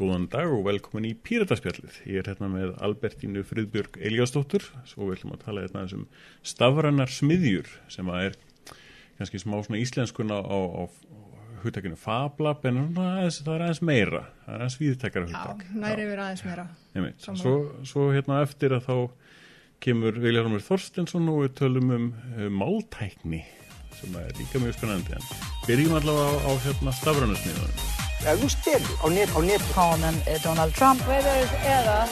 Góðan dag og velkomin í Pírataspjallið. Ég er hérna með Albertínu Friðbjörg Eliastóttur og við ætlum að tala hérna um stafrannar smiðjur sem að er kannski smá svona íslenskuna á, á, hugtakinu fablab en aðeins, það er aðeins meira, það er aðeins viðtækara hugtak. Já, næri verið aðeins meira. Einmitt. Svo, svo hérna eftir að þá kemur Viljarumur Þorstensson og við tölum um, um máltækni sem er líka mjög spennandi en byrjum allavega á, á hérna stafrannarsmiðunum. Ef þú stelur á net, á net. Pánan er Donald Trump. Whether eða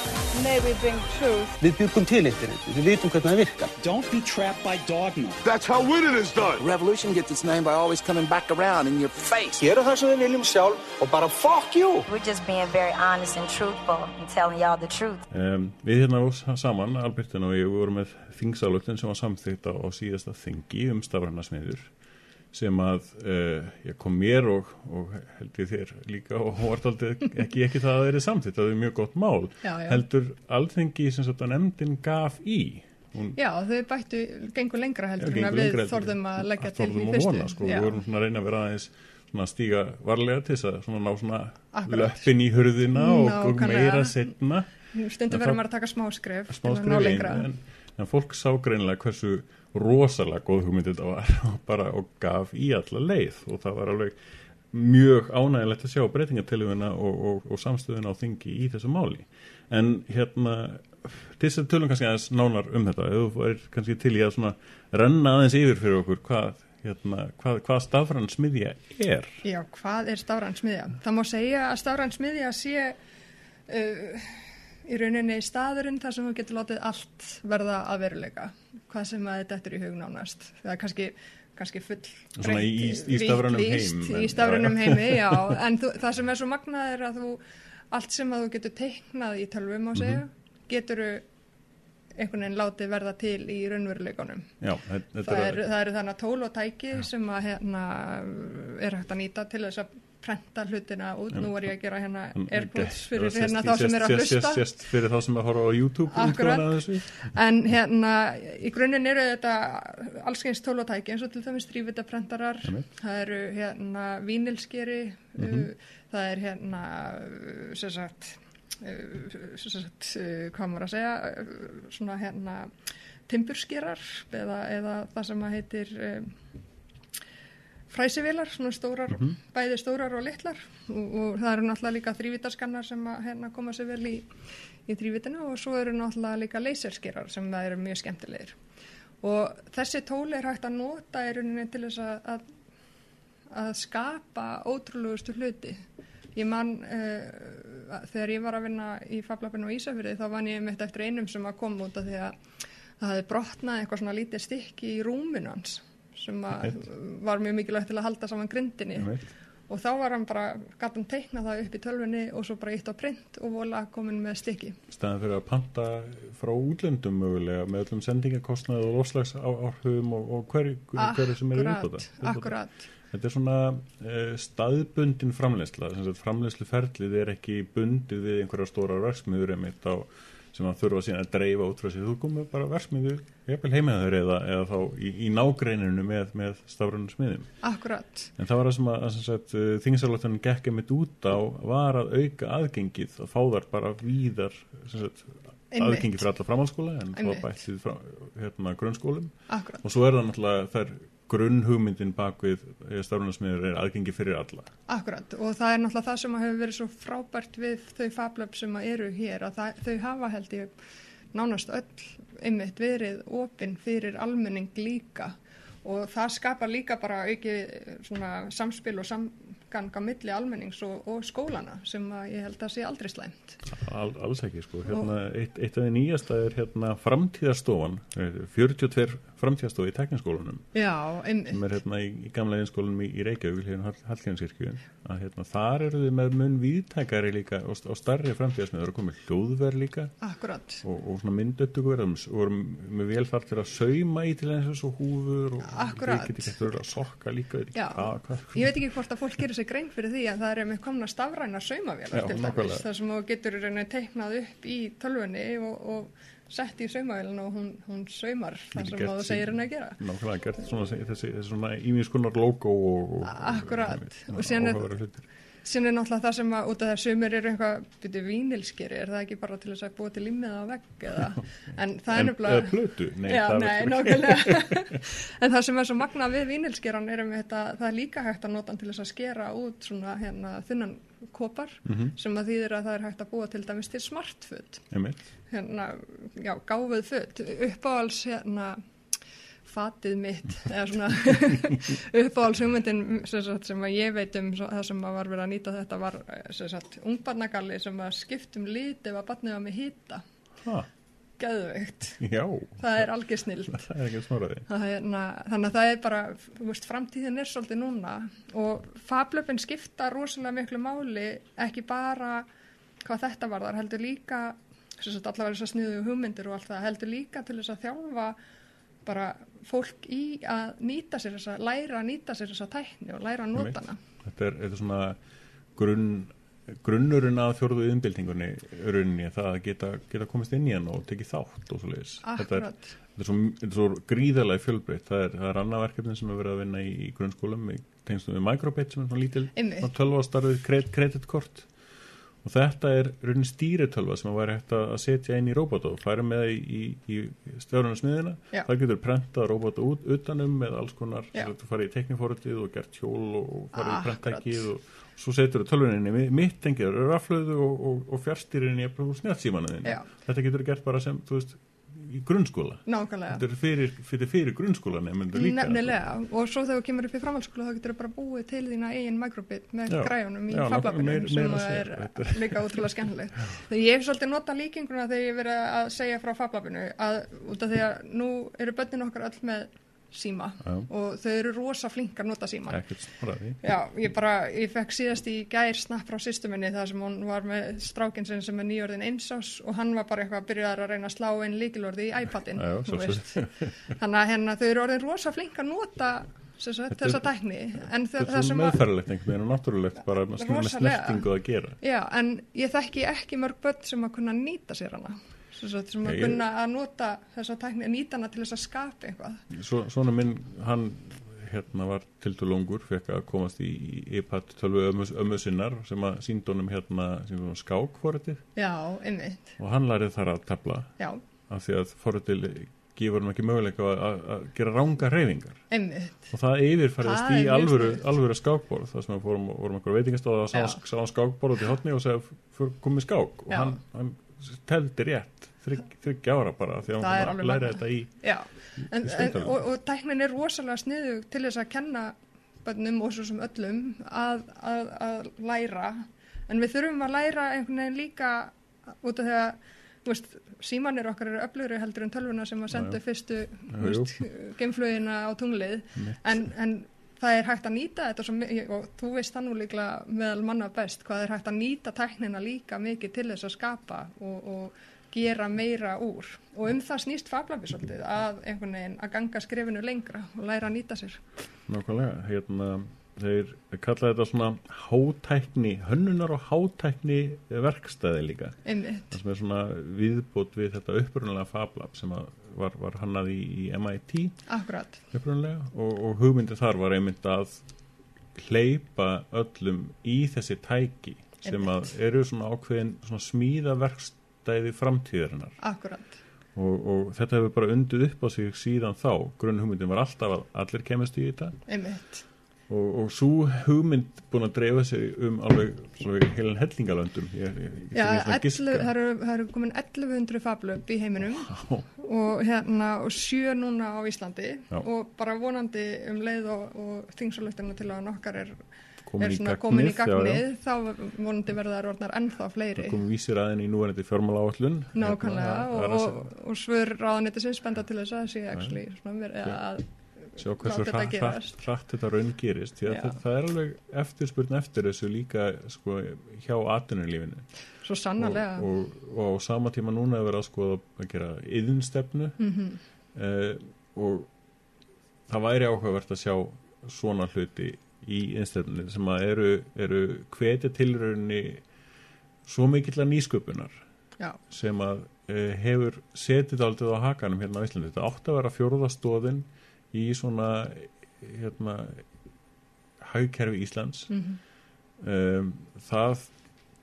may we bring truth. Við byggum til internetið, við vitum hvernig það virkar. Don't be trapped by dogma. That's how winning is done. Revolution gets its name by always coming back around in your face. Gera það sem við viljum sjálf og bara fuck you. We're just being very honest and truthful and telling y'all the truth. Um, við hérna saman, Albertin og ég, við vorum með þingsálutin sem var samþýtt á, á síðasta þingi um stafrannarsmiður sem að uh, ég kom mér og, og held ég þér líka og hortaldi ekki ekki það að það er samþýtt, það er mjög gott mál Já, já. heldur alþengi sem að nefndin gaf í hún, Já, þau bættu, gengur lengra heldur gengur að við lengra heldur- þorðum að leggja til þorðum í að fyrstu. vona, sko, Já. við vorum svona að reyna að vera aðeins svona að stíga varlega til þess að svona ná svona Akkurat. löppin í hurðina og, og Nákvæmlega. meira setna Stundum verður maður að taka smá ná skrif lengra. einn en, en fólk sá greinilega hversu rosalega góð hugmynd þetta var bara og gaf í alla leið. Og það var alveg mjög ánægilegt að sjá breytingatiluguna og, og, og samstöðuna á þingi í þessu máli. En hérna til þess að tölum kannski aðeins nánar um þetta ef þú er kannski til í að svona renna aðeins yfir fyrir okkur hvað, hérna, hvað, hvað stafrann smiðja er. Já, hvað er stafræn smiðja? Það má segja að stafræn smiðja sé uh, í rauninni staðurinn þar sem þú getur látið allt verða að veruleika. Hvað sem að þetta er í hug nánast. Það er kannski, kannski full Svona í- í- vítlýst, heim, Í stafrænum já, já. heimi, já. En þú, það sem er svo magnað er að þú, allt sem að þú getur teiknað í tölvum á segja, Mhm. getur einhvern veginn látið verða til í raunveruleikunum. Já, Það eru er þannig tól og tæki sem að hérna er hægt að nýta til þess að prenta hlutina út. Nú var ég að gera hérna airpods fyrir Sést- hérna þá sem er að hlusta. sést fyrir þá sem að horfa á YouTube Akkurat. En hérna í grunninn eru þetta allskeins tól og tæki eins og til dæmis þrývitaprentarar. Einmitt. Það eru hérna vínilskeri, Mhm. uh, það er hérna uh, sem sagt, uh, sem sagt hvað maður að segja, svona hérna timburskerar eða, eða það sem að heitir fræsivélar, svona stórar, bæði stórar og litlar. Og, og það eru náttúrulega líka þrývítaskannar sem að hérna koma sér vel í, í þrývitinu og svo eru náttúrulega líka leyserskerar sem það eru mjög skemmtilegir. Og þessi tóli er hægt að nota í rauninni til þess að, að, að skapa ótrúlegustu hluti. Ég man uh, þegar ég var að vinna í Fablapinu og Ísafyrði þá vann ég mitt eftir einum sem að koma út af því að það hefði brotnað eitthvað svona lítið stykki í rúminu hans sem var mjög mikilvægt til að halda saman grindinni Einmitt. og þá var hann bara, hann teikna það upp í tölvunni og svo bara ítt á print og vola komin með stykki. staðan fyrir að panta frá útlöndum mögulega með öllum sendingakostnað og loslags áhrifum og, og hverju hver sem eru Akkurat, viðbóta. akkurat. Þetta er svona uh, staðbundin framleysla, framleysluferlið er ekki bundið við einhverja stóra versmiður einmitt á sem að þurfa síðan að dreifa út frá sér. Þú komið bara versmiður, jafnvel heimaður eða, eða þá í, í nágreininu með, með stafrænum smiðum. Akkurat. En það var það sem að, að sem sagt, þingsalóttan gekk einmitt út á var að auka aðgengið, að fá þar bara víðar sagt, Einmitt. aðgengi fyrir alla framhaldsskóla en þá Einmitt. bætt við frá, hérna, grunnskólum Akkurat. og svo er það náttúrulega þær grunnhugmyndin bak við stafrunarsmiður er aðgengi fyrir alla. Akkurat og það er náttúrulega það sem hefur verið svo frábært við þau fablöp sem eru hér að það, þau hafa held ég nánast öll einmitt verið opinn fyrir almenning líka og það skapar líka bara auki svona samspil og samganga milli almennings og, og skólana sem að ég held að sé aldrei slæmt. Al, alls ekki sko. Hérna, eitt, eitt af því nýjasta er hérna framtíðarstofan, eh, 42 framtíðarstofi í tekniskólanum Já, einmitt. sem er hérna í, í gamla einskólanum í, í Reykjavík hérna Hallgjörnskirkju að hérna þar eru þið með mun viðtækari líka og, og starri framtíðarsmiður og komið hljóðverð líka Akkurat. og, og svona myndöttugur og vorum með velfart til að sauma í til eins og húfur og Akkurat. við getum ekki að sokka líka Já, hvað, hvað. ég veit ekki hvort að fólk gerir sér grein fyrir því að það er með komna stafræna saumavélar til dæmis, þar sem þú getur teiknað upp í tölvunni og, og sett í saumavélina og hún, hún saumar Getur sem þú segir henni að gera. Nákvæmlega gert svona, þessi, þessi svona íminskunar logo og, og Akkurat. og, Og síðan er- síðan er náttúrulega það sem að út af það sumir eru eitthvað byrju vínilskeri, er það ekki bara til þess að búa til limmið á vegg eða, en það er nákvæmlega. En það sem er svo magna við vínilskeran er um þetta, það er líka hægt að nota til þess að skera út svona hérna þunnan kopar Mhm. sem að þýðir að það er hægt að búa til dæmis til Einmitt. hérna, já, gáfuð föt. Uppáhals hérna fatið mitt eða svona uppáhals hugmyndin sem, að ég veit um það sem að var verið að nýta þetta var eh, ungbarnagalli sem að skiptum lit ef að var með hýta já, það er algjör snild þannig að það er bara veist, framtíðin er svolítið núna og fablöfin skipta rosalega miklu máli ekki bara hvað þetta var þar heldur líka allavega þess að sniðu hugmyndir og allt það heldur líka til þess að þjálfa bara fólk í að nýta sér þessa, læra að nýta sér þessa tækni og læra að nota hana Þetta er, þetta er svona grunn, grunnurinn að fjórðu innbyltingunni rauninni það að geta, geta komist inn í hann og tekið þátt og svo leiðis. Þetta er, er svo, svo gríðarlega fjölbreytt. Það er, er annað verkefni sem er verið að vinna í, í grunnskólum í tengstum við Microbit sem er svona lítil Einmitt. tölvastarfið kreditkort og þetta er raunin stýritölva sem að væri hægt að setja inn í robota og færa með í, í, í stjórnarsmiðina það getur prentað robota út utanum með alls konar, þú farið í tekniforritið og gert hjól og farið í Akkurat. prenttækið og svo setur þú tölvuninni mitt tengið, raflöðu og, og, og fjárstýrinni í snjálfsímanuðinni Já. þetta getur gert bara sem, þú veist í grunnskóla. Nákvæmlega. Þetta er fyrir, fyrir, fyrir grunnskóla nefnir líka Nefnilega, og svo þegar þú kemur upp í framhaldsskóla þá getur þú bara búið til þína eigin microbit með Já. græjunum í meir- sem meira að að segja, er þetta líka útrúlega skemmtilegt. Þegar ég hef svolítið notað líkinguna þegar ég verið að segja frá fablabinu að út af því að nú eru börnin okkar öll með síma. Já. og þau eru rosa flink að nota snoraði Já, ég bara, ég fekk síðast í gær snapp frá sýstu minni þar sem hún var með strákinn sinn sem er nýjörðin einsás og hann var bara eitthvað að byrja að reyna að slá inn líkilorði í iPadin. Þannig að hérna, þau eru orðin rosa flink að nota þessa þau, þetta er svo sem að, meðferðilegt einhvern veginn og náttúrulegt bara með, snertingu að gera. Já, en ég þekki ekki mörg börn sem að kunna nýta sér hana. Sem, sagt, sem að kunna að nota þessa tækni, nýta hana til þess að skapa eitthvað. Svo, svona minn, hann hérna var tildurlungur, fekk að komast í, í iPad 12 ömmu, sinnar sem að sínd honum hérna skák einmitt, og hann lærið þar að tefla. Já, af því að forritið gefur hann ekki möguleika að, að, að gera ranga reyfingar einmitt. og það er í alvöru, alvöru skákborð. Þar sem við fórum, vorum okkur veitingastóð og sá, Já. sá hann skákborð út í hotni og segja komið skák. Og Já. hann, hann teldi rétt þryggja ára bara því að hann læra þetta í en, steintölvu. og, og tæknin er rosalega sniðu til þess að kenna bönnum og svo sem öllum að, að, að læra. En við þurfum að læra einhvern veginn líka út af því að veist, símanir okkar eru öflugri heldur en tölvuna sem að senda fyrstu geimflugina á tunglið. En, en það er hægt að nýta þetta mi- og þú veist það nú líklega meðal manna best hvað er hægt að nýta tæknina líka mikið til þess að skapa og, og gera meira úr. Og um það snýst fablabi svolítið að einhvern veginn að ganga skrefinu lengra og læra að nýta sér. Nákvæmlega, hérna þeir kalla þetta svona hátækni, hönnunar og hátækni verkstæði líka. Einmitt, það sem er svona viðbót við þetta upprunalega fablab sem að var, var hannað í, í MIT og, og hugmyndið þar var einmitt að hleypa öllum í þessi tæki sem að eru svona ákveðin svona smíðaverkstæði framtíðarinnar. Akkurat, og, og þetta hefur bara undið upp á sig síðan þá. Grunn hugmyndin var alltaf að allir kemast í þetta. Einmitt. Og, og svo hugmynd búin að dreifa sig um alveg, heilan hellingalöndum. Ég, ég, ég, Já, ég, ég, 11, það eru, komin 1100 fablöp í heiminum. Og hérna og sjö núna á Íslandi. Já. og bara vonandi um leið og, og þingsalöftina til að nokkar er, komin er í komin í gagnið, já, já. gagnið þá vonandi verða þær orðnar ennþá fleiri. Það komum vísir aðeins í núverandi fjármála áallun nákvæmlega Hérna, og, og, og svör ráðanætti sem spenda til þess að sé actually svona verið að sjá hversu láta þetta hratt, hratt, hratt þetta raun gerist því að Já. það, það er alveg eftirspurn eftir þessu líka sko, hjá atvinnulífinu. Svo sannarlega. Og, og, og á sama tíma núna er verið að skoða að gera yðinstefnu Mhm. eh, og það væri áhugavert að sjá svona hluti í innstefnunni sem að eru, eru hvetja tilrauninni svo mikill að nýsköpunar já, sem að uh, hefur setið aldrei á hakanum hérna á Íslandi. Þetta átti að vera fjórðastóðin í svona hérna hagkerfi Íslands. Mhm. um, það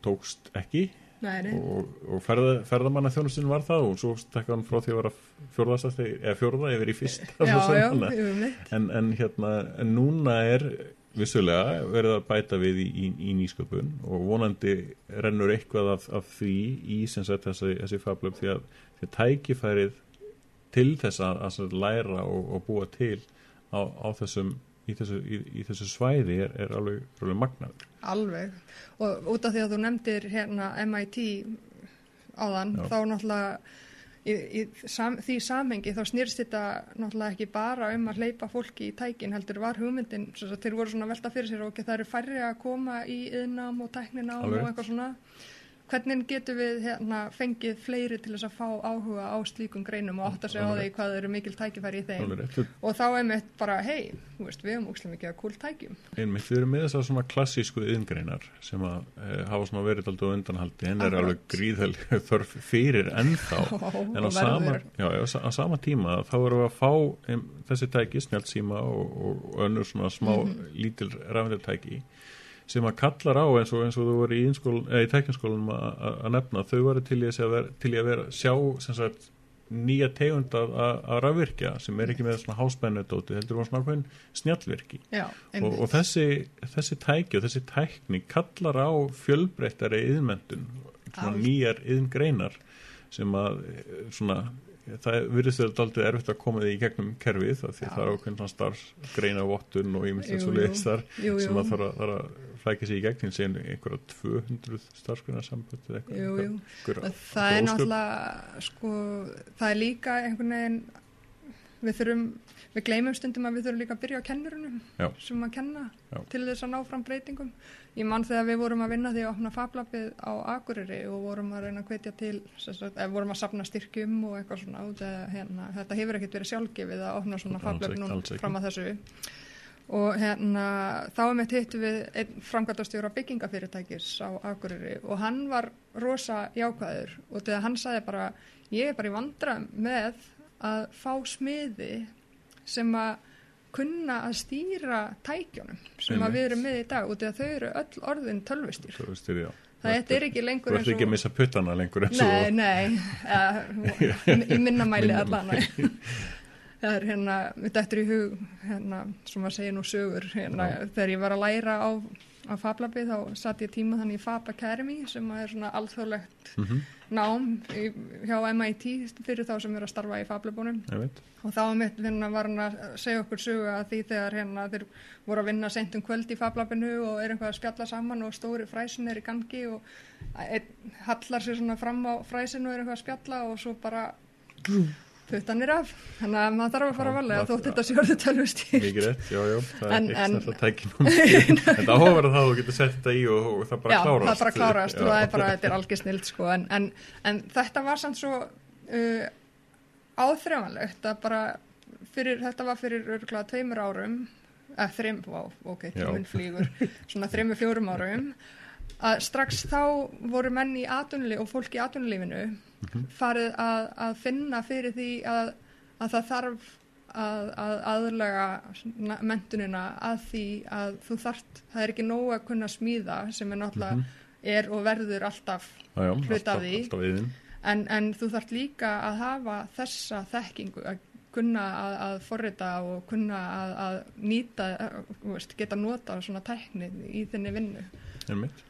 tókst ekki Nei, og, og ferða, ferðamanna þjónustin var það og svo stekka hann frá því að vera fjórðast eða fjórða yfir í fyrst Já, já, en, en hérna en núna er vissulega verið að bæta við í, í, í nýsköpun og vonandi rennur eitthvað af, af því í sagt þessi, þessi fablöf því að því tækifærið til þess að, að læra og, og búa til á, á þessum í þessu, í, í þessu svæði er, er alveg, alveg magnaður Alveg. Og út af því að þú nefndir hérna MIT áðan, Já. þá náttúrulega í, í sam, því samhengi þá snýrst þetta náttúrulega ekki bara um að hleypa fólki í tækin, heldur var hugmyndin, þeir voru svona velta fyrir sér og ekki það eru færri að koma í yðnám og tækninám Alveg og eitthvað svona. Hvernig getum við hérna, fengið fleiri til þess að fá áhuga á slíkum greinum og átt að segja á því hvað eru mikil tækifæri í þeim? Og þá er mitt bara, hei, við höfum ókslega mikið að kúl tækjum. einmitt við erum með þessar svona klassísku yðngreinar sem að e, hafa svona verið á undanhaldi. En er alveg gríðhæl þörf fyrir ennþá. En á sama, já, á sama tíma þá erum við að fá um, þessi tæki snjálfsíma og, og önnur svona smá Mhm. lítil rafnirtæki sem að kallar á eins og, eins og þú voru í, í tækjaskólanum að nefna þau voru til í að vera, til í að vera sjá sagt nýja tegund að, rafvirkja sem er ekki með svona háspennudóti heldur var svona ákveðin snjallvirki Já, og, og þessi, þessi tæki og þessi tækni kallar á fjölbreyttari Allt. nýjar yðngreinar sem að svona það virðist þau aldrei erfitt að koma því í gegnum kerfið því það er ákveðin svona starfsgreina vottun og leiðist þar Jú, sem jú. að þarf að, að flækja sig í gegn sem einhverja 200 starfsgreina sambönd eða eitthvað, Jú, jú. einhver, Það er náttúrulega, sko, það er líka einhvern veginn, við þurfum, við gleymum stundum að við þurfum líka að byrja á kennurunum Já. sem að kenna Já. til þess að ná fram breytingum. Ég man þegar við vorum að vinna því að opna fablapið á Akureyri og vorum að reyna að hvetja til, sagt, vorum að sapna styrkjum og eitthvað svona út eða hérna, þetta hefur ekkert verið sjálfgefið að opna svona Alls fablap ekki, nú alls ekki. fram að þessu og hérna þá er mitt hittu við einn framkvæmtastjóra byggingafyrirtækis á Akureyri og hann var rosa jákvæður og þegar hann sagði bara ég er bara í vandra með að fá smiði sem að kunna að stýra tækjónum sem að Einmitt. við erum með í dag og þegar þau eru öll orðin tölvustýr Þú veist, já. það þetta er ekki Þú lengur ert ekki að missa puttana lengur eins og Nei, nei, í minna mæli allan Það er hérna, mitt eftir í hug hérna, sem maður segir nú sögur hérna, þegar ég var að læra á, á Fablabi þá satt ég tíma þannig í Fab Academy sem er svona alþjóðlegt Mhm. nám í, hjá MIT fyrir þá sem eru að starfa í veit. og þá mitt hérna, var hann að segja okkur sögu að því þegar hérna, þeir voru að vinna sent um kvöld í Fablabinu og er eitthvað að spjalla saman og stóri fræsin er í gangi og einn hallar sér svona fram á fræsinu og er eitthvað að spjalla og svo bara puttanir af þannig að maður þarf að fara að valega Já, þótt það- þetta sjórðu tölvustýr Mikið rétt, já, já, það En- er en- ekki þetta tækinum. Þetta áhugaverð það að þú getur sett þetta í og, og það bara Já, klárast. það bara klárast og Já. það er bara, þetta er algjör snild sko, en, en, en þetta var samt svo uh, áþreifanlegt að bara fyrir, þetta var fyrir örgulega tveimur árum eða þreim, ok, Já. tíminn flýgur svona þreimur fjórum árum að strax þá voru menn í atvinnulíf og fólk í atvinnulífinu Mhm. farið að, að finna fyrir því að, að það þarf að, að svona mentunina að því að þú þarft, það er ekki nóg að kunna smíða sem er náttúrulega er og verður alltaf Já, já, hluti af því. en, en þú þarft líka að hafa þessa þekkingu að kunna að, að forrita og kunna að, að nýta, veist, geta nota svona tækni í þinni vinnu. Það, og,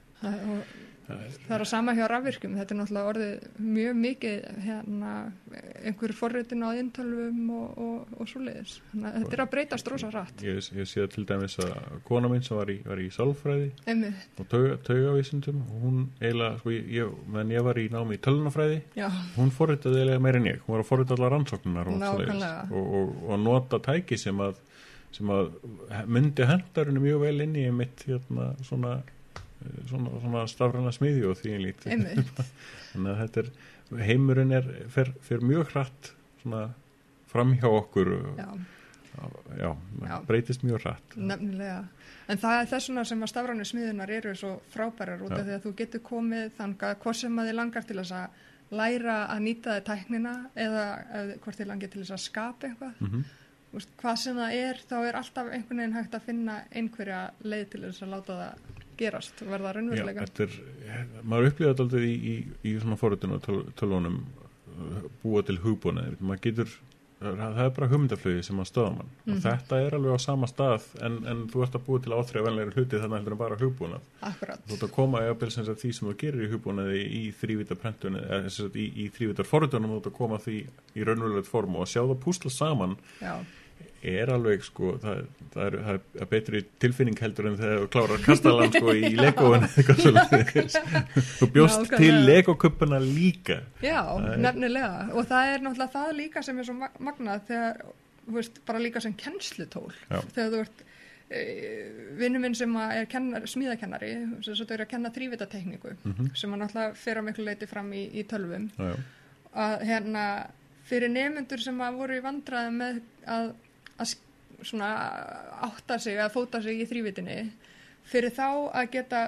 það er að sama hjá rafvirkjum, þetta er náttúrulega orðið mjög mikið hérna, einhver forritin á inntölvum og, og, og svoleiðis. Þannig að þetta er að breytast rosa rætt. Ég, ég sé til dæmis að kona minn sem var í, var í sálfræði Einmitt, og tauga, taugavísundum og hún eiginlega, sko, ég, meðan ég var í námi í tölunafræði, já, hún forritaði eiginlega meira en ég. Hún var að forrita allar rannsóknunar og, og, og, og að nota tæki sem að, sem að myndi hendarinu mjög vel inn í mitt hérna svona svona, svona stafræna smiði og því lítið þannig að þetta er heimurinn er fer, fer mjög hratt svona fram hjá okkur já, já, Já. breytist mjög hratt nefnilega. En það er þessuna sem að stafrænu smiðunar eru svo frábærar út af því að þú getur komið þangað hvort sem að þið langar til þess að læra að nýta þið tæknina eða hvort þið langar til þess að skapa eitthvað. mm Úst, hvað sem það er, þá er alltaf einhvern veginn hægt að finna einhverja leið til þess að láta það gerast verða raunveruleika. Þetta er, maður upplýða þetta aldrei í, í, í svona forutinu og töl, tölvunum uh, búa til hugbúnaði, maður getur það er bara hugmyndaflögi sem að stöða mann. Mhm. og þetta er alveg á sama stað en, en þú ert að búa til áþreifanlegri hluti þannig heldur en bara hugbúnað. Akkurat, þú ert að koma eða sem sagt, því sem þú gerir í hugbúnaði í þrývita prentunni eða sagt, í, í þrývitar forutunum þú ert að koma því í raunverulegt form og að sjá það púsla saman já, er alveg sko það, það, er, það er betri tilfinning heldur en þegar þú klárar kastalan sko í legóin eitthvað svolítið þú bjóst Nákvæmlega. til legokuppuna líka. Já, er- nefnilega. Og það er náttúrulega það líka sem er svo mag- magnað þegar, þú veist, bara líka sem kennslutól. Já. þegar þú ert e, vinnu minn sem að er kennar, smíðakennari sem svo þau eru að kenna þrývitatekníku sem að náttúrulega fer að miklu leiti fram í, í tölvum. Já, að hérna fyrir nefnendur sem að voru í vandræðum með að, að svona átta sig að fóta sig í þrývitinni fyrir þá að geta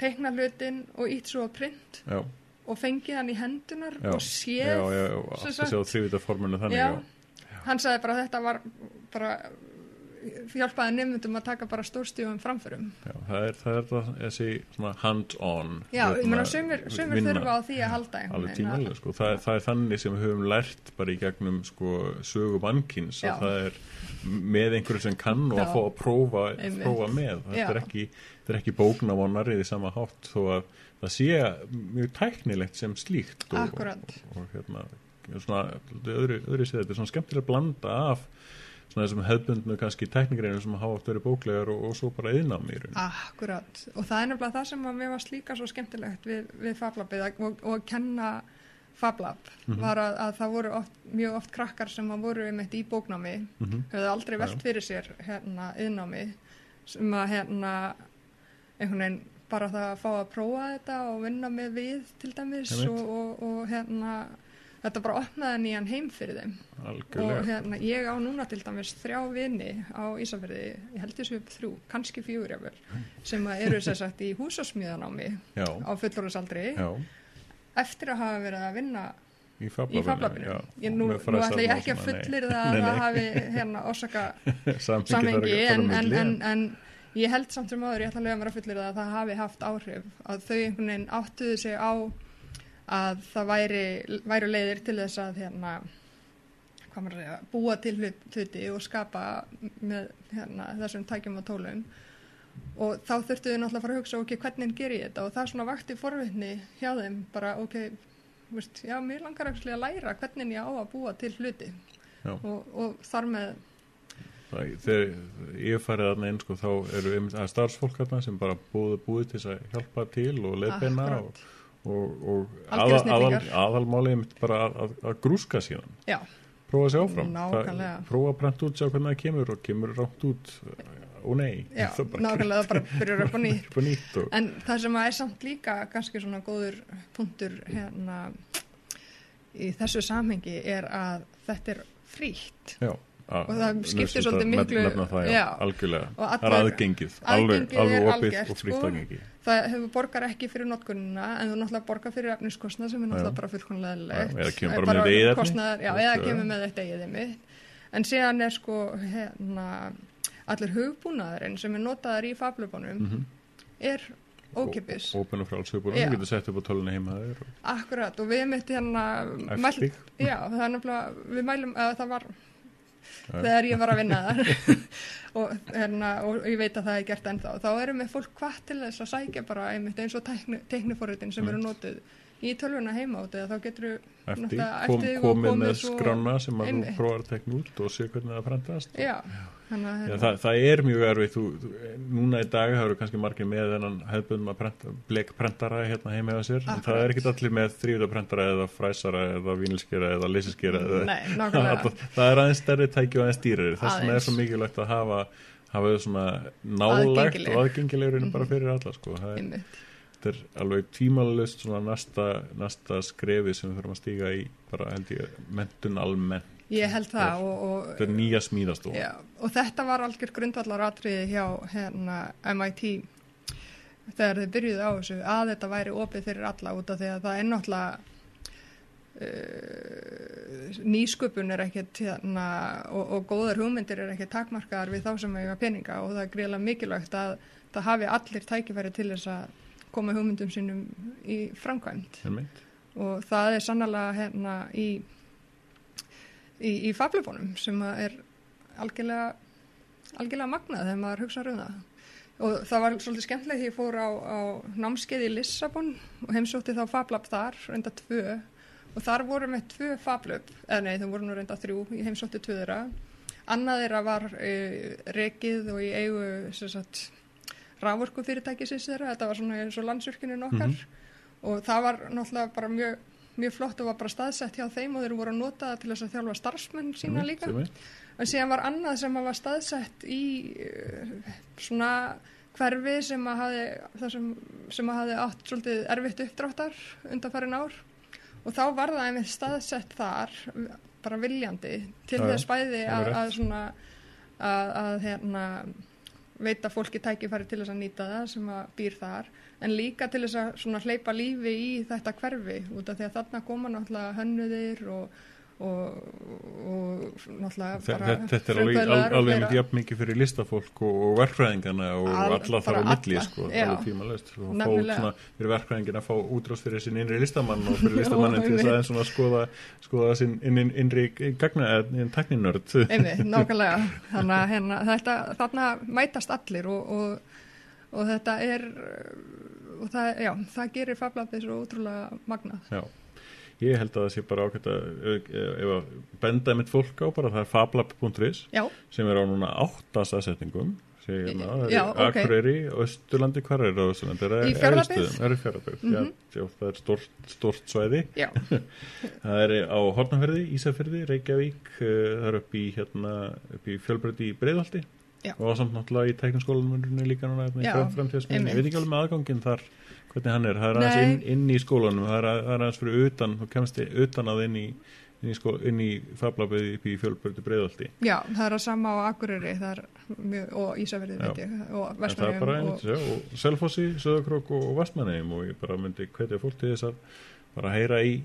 teikna hlutin og ítt svo að print já, og fengið hann í hendunar já, og séð já, já, já, sem að sagt- sjá þrývita formunu þannig hann sagði bara að þetta var bara hjálpaði nefnendum að taka bara stórstífum framförum já, það er, það er það, þessi hand-on já, ég hérna, meina sömur, þurfa á því að halda alveg tímalega sko. það, er- það er þannig sem við höfum lært bara í gegnum sko, sögu mannkins Já. að það er með einhverju sem kann og að fá að prófa, prófa með þetta er ekki, er ekki bóknavonarið í sama hátt þó að það sé mjög tæknilegt sem slíkt og, Akkúrat. og, og hérna svona, öðru, öðru séð, þetta er svona skemmtilega blanda af svona þessum hefbundnu kannski teknigreinum sem hafa oft verið bóklegar og, og svo bara yðnám í raun Akkurat, og það er nefnilega það sem að mér varst líka svo skemmtilegt við, við Fablabið og, og kenna Fablab var að, að það voru oft, mjög oft krakkar sem að voru einmitt í bóknámi Mhm. höfðu aldrei velt fyrir sér hérna yðnámi sem að hérna einhvern veginn bara það að fá að prófa þetta og vinna með við til dæmis og, og hérna þetta bara opnaði nýjan heim fyrir þeim. Og algjörlega hérna, ég á núna til dæmis þrjá vini á Ísafjörði, ég held þessu upp þrjú, kannski fjögur jáfnvel, sem eru sér sagt í húsasmíðanámi já, á fullorðsaldri eftir að hafa verið að vinna í fablabinu. nú, nú ætla ég ekki og að fullir það að það hafi hérna orsaka Samhengi á en, en, en, en ég held samt sem áður, ég ætla að mér að fullir það að það hafi haft áhrif, að þau einhvern veginn áttuðu sig á að það væri, væri leiðir til þess að hérna, segja, búa til hlut- hluti og skapa með hérna, þessum tækjum og tólum. Og þá þurftu þau náttúrulega að fara að hugsa ok, hvernig ger ég þetta? Og það svona vakti forvitni hjá þeim bara ok, veist, já, mér langar ekki að læra hvernig ég á að búa til hluti. Og, og þar með þegar ég farið þarna inn sko, þá eru starfsfólk þarna sem bara búið búið til að hjálpa til og leiðbeina og, Akkúrat. Og, og aðal, aðal, snillingar. aðalmáli einmitt bara að, að, að grúska síðan. Já, prófa að sjá áfram. Það- prófa að prenta út, sjá hvernig það kemur og kemur rátt út. Og nei. Já, Það nákvæmlega bara byrjar upp á nýtt. Nýtt og, En það sem er samt líka kannski svona góður punktur hérna í þessu samhengi er að þetta er frítt. Já, Og það skiptir svolítið miklu- nefna það, já, já. algjörlega Og það er aðgengið, alveg, alveg opið og frítt sko. aðgengi Það hefur borgar ekki fyrir notkunina en þú náttúrulega borgar fyrir efniskostnað sem er náttúrulega bara fullkonlega legt. eða kemur bara með kostnaðar, Já, eða kemur með þetta eigið einmitt. En síðan er sko hérna, allir hugbúnaðurinn sem er notaðar í fablöfunum Mhm. er ókipis. Ópen og frálsögbúin, Já. þú getur sett upp á tölunni heima og Akkurat og við mitt hérna þig. Já, það er nefnilega, við mælum að það var. Þegar ég var að vinna þar. Og, hérna, og ég veit að það er gert ennþá. Þá erum við fólk hvað til þess að sækja bara einmitt eins og tekni, tekniforritin sem eru notuð í tölvuna heima út eða þá getur við komið með skrána sem að þú prófar að tekna út og sé hvernig það prentast Já, Já, hérna, það, það er mjög erfið núna í dag það eru kannski margir með þennan hefðbundum að prenta, blekprentara hérna heima hjá sér en það Akkurat. er ekki allir með þrývitaprentara eða fræsara eða vínilskera eða eða, nákvæmlega. það, er aðeins stærri tæki og aðeins dýrari þess vegna er svo mikilvægt að hafa hafa þau svona Aðgengileg. og aðgengilegur bara fyrir alla sko. það er, er alveg tímalust svona næsta, næsta skrefi sem við þurfum að stíga í bara held ég mentun almennt Ég held það og, og þetta er nýja smíðastofa Já, og þetta var algjör grundvallar atriði hjá hérna, MIT þegar þau byrjuðu á þessu að þetta væri opið fyrir alla út af því að það er náttúrulega uh, nýsköpun er ekkert hérna, og, og góðar hugmyndir er ekkert takmarkaðar við þá sem eiga peninga og það er greiðlega mikilvægt að það hafi allir tækifæri til þess að koma hugmyndum sínum í framkvæmt og það er sannlega hérna í, í, í fablöfunum sem er algjörlega, algjörlega magnað þegar maður hugsa um það. Og það var svolítið skemmtilegt því ég fór á, á námskeið í Lissabon og heimsótti þá fablab þar, reynda tvö og þar voru með tvö fablöp, eða nei, það voru nú reynda þrjú, ég heimsótti tvö þeirra. Annað þeirra var e, rekið og í eigu rávorku fyrirtækisins þeirra, þetta var svona eins og landsvirkinin okkar og það var náttúrulega bara mjög, mjög flott og var bara staðsett hjá þeim og þeir voru að nota það til þess að þjálfa starfsmenn sína Einmitt, líka. En síðan var annað sem var staðsett í uh, svona hverfi sem að hafi, sem, sem að hafi átt svolítið erfitt uppdráttar undanfærin ár. Og þá var það einmitt staðsett þar bara viljandi til þess bæði að, að svona að, að hérna veita fólki tækifæri til þess að nýta það sem að býr þar en líka til þess að hleypa lífi í þetta hverfi út af því að þarna koma náttúrulega hönnuðir og, og, og náttúrulega bara Þetta þetta er alveg, alveg fleira. með jafn mikið fyrir listafólk og, og verkfræðingana og Al- alla þar á milli sko, alveg fá Nefnilega. svona fyrir verkfræðingin að fá útrás fyrir sin innri listamann og fyrir listamannin til þess aðeins svona skoða, skoða sin inn, inn, innri gagna tekninörd Einmitt, nákvæmlega. Þannig að hérna, þetta, þarna mætast allir og, og, og þetta er og það, já, það gerir fablabið svo ótrúlega magnað. Já, ég held að það sé bara ákvæmt að benda mitt fólk á bara það er fablab.is sem er á núna áttastasetningum segir hérna. Akureyri, Östurlandi, hvar er það Í? Egilsstöðum? Það er í Fjarðabyggð, já, já, það er stort, svæði. Það er á Hortnaferði, Ísafirði, Reykjavík eh, það er upp í, hérna, í fjölbreytti í Breiðholti. Já. og samt náttúrulega í tæknaskólanum líka núna hérna ég veit ekki alveg með aðgangin þar hvernig hann er, það er aðeins Nei. inn, inn í skólanum það er, að- það er aðeins fyrir utan, þú kemst utan að inn í inn í, inn í fablabið upp í fjölbreytti Breiðholti já, það er að sama á Akureyri mjög, og Ísafjörði og einmitt, og, og, og Selfossi, Söðakrók og, og Vestmanneim og ég bara myndi hvetja fólk til þess að bara heyra í,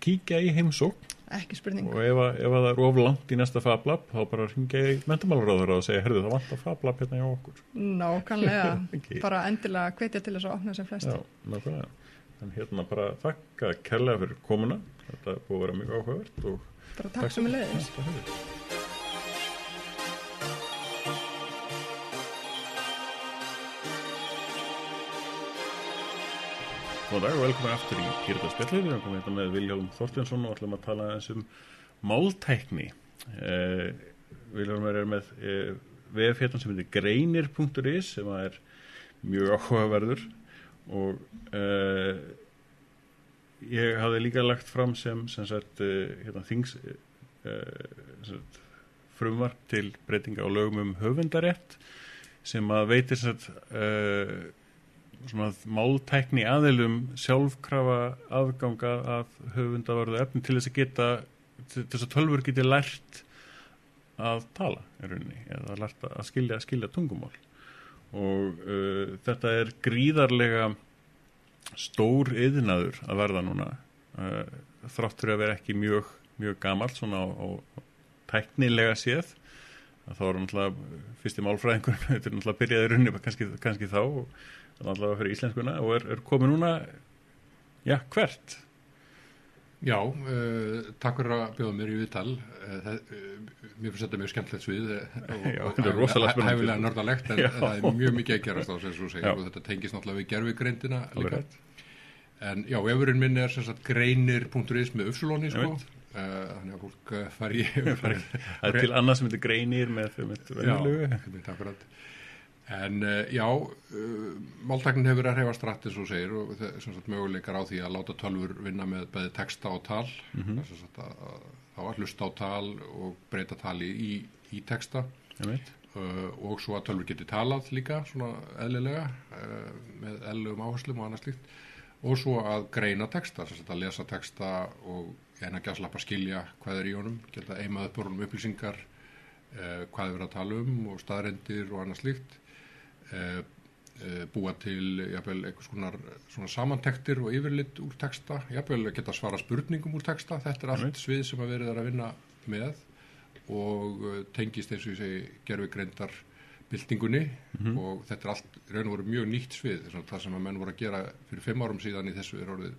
kíkja í heimsók ekki spurning. Og ef, að- ef að það er of langt í næsta fablab þá bara ringja í mentamálaráður og segja, herðu það vantar fablab hérna hjá okkur. Nákvæmlega, Ekki. bara endilega hvetja til þess að opna sem flest. Já, nákvæmlega. En hérna bara þakka kærlega fyrir komuna. Þetta búið að vera mjög áhugavert og bara takk sem er leiðis Góðan dag og velkomin aftur í Pírataspjallir. Við erum komið hérna með Viljálm Þorstinsson og ætlum að tala eins um máltækni. Eh, Viljálm er með eh, vefhéttan sem heitir greinir.is sem er mjög áhugaverður og eh, ég hafði líka lagt fram sem, sem sagt, eh, hérna, þings eh, sagt, frumvarp til breytinga á lögum um höfundarétt sem að veitir sem sagt, uh, svona máltækni aðilum sjálfkrafa aðganga að höfundavarðu efni til þess að geta til þess að tölfur geti lært að tala í rauninni eða lært að skilja, skilja tungumál. Og uh, þetta er gríðarlega stór yðnaður að verða núna uh, þráttur að vera ekki mjög, mjög gamall svona á, á tæknilega séð. Þá er náttúrulega fyrsti málfræðingur þetta er náttúrulega byrjaði runni kannski, kannski þá. og náttúrulega fyrir íslenskuna og er, er komið núna já, hvert? Já, uh, takk fyrir að bjóða mér í viðtal. Uh, uh, mér finnst þetta mjög skemmtilegt svið og, er hæfilega nördalegt en Já. það er mjög mikið að gerast á sem þú segir Já. og þetta tengist náttúrulega við gerfigreindina Alveg líka. En já, vefurinn minn er sagt greinir.is með uppsulóni sko. Þannig að fólk fari fari, Það er til annað sem heitir greinir með, venjulegu Já, einmitt, akkurat. En uh, já, uh, máltæknin hefur að reyfa strætt eins og segir og sagt möguleikar á því að láta tölfur vinna með bæði texta og tal. Er sem sagt að, að þá að hlusta á tal og breyta tali í, í texta. Uh, og svo að tölfur geti talað líka svona eðlilega uh, með eðlilegum áherslum og annað slíkt. Og svo að greina texta, sem sagt að lesa texta og eina gæslappa skilja hvað er í honum, geta eimað upp úr honum upplýsingar uh, hvað er verið að tala um og staðrendir og annað slíkt búa til jafnvel einhvers konar svona samantektir og yfirlit úr texta jafnvel geta svara spurningum úr texta þetta er allt Einmitt. svið sem að verið er að vinna með og uh, tengist eins og ég segi gerfi greindar byltingunni og þetta er allt raun og veru mjög nýtt svið það sem að menn voru að gera fyrir fimm árum síðan í þessu er orðið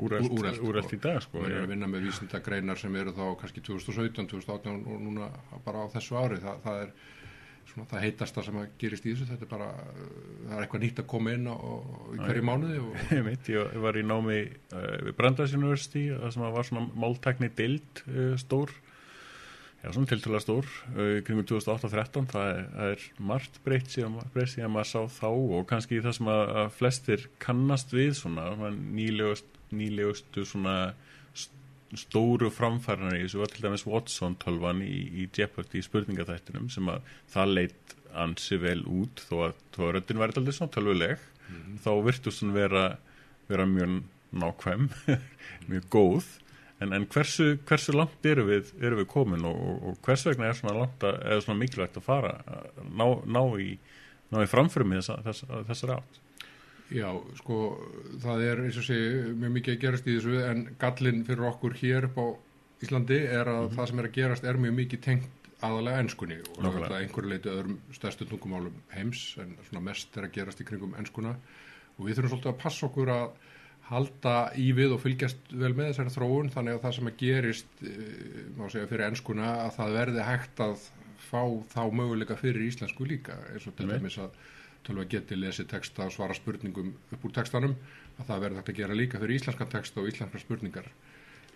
úrælt, úrælt sko. í dag sko. og er ég- að vinna með vísindagreinar sem eru þá kannski 2017, 2018 og núna bara á þessu ári það, það er svona það heitasta sem að gerist í þessu þetta er bara, uh, það er eitthvað nýtt að koma inn í hverju mánuði og Ég veit, ég var í námi uh, við Brandeis University, það sem að var svona máltækni dild uh, stór já, svona tiltöla stór uh, kringum 2008-13, það, er- það er margt breytt síðan, breytt síðan maður sá þá og kannski það sem að, að flestir kannast við svona, nýlegust, nýlegustu svona stóru framfæranar í þessu var til dæmis Watson tölvan í, í Jeopardy spurningaþættinum sem að það leitt ansi vel út þó að, að röddin væri alltaf svona tölvuleg þá virtust hún vera, vera mjög nákvæm mjög góð. En, en hversu, hversu langt eru við, eru við komin og, og, og hvers vegna er svona svona mikilvægt að fara að ná, ná í í framförum í þessa, þessa, þessar átt Já, sko, það er eins og sé mjög mikið að gerast í þessu en gallin fyrir okkur hér upp á Íslandi er að það sem er að gerast er mjög mikið tengt aðalega ennskunni og það einhverju leiti öðrum stærstu tungumálum heims en svona mest er að gerast í kringum ennskuna og við þurfum svolítið að passa okkur að halda í við og fylgjast vel með þessari þróun þannig að það sem að gerist eh, má segja fyrir ennskuna að það verði hægt að fá þá möguleika fyrir íslensku líka eins og til dæmis að tölva geti lesið texta og svara spurningum upp úr textanum að það verði hægt að gera líka fyrir íslenskan texta og íslenskar spurningar.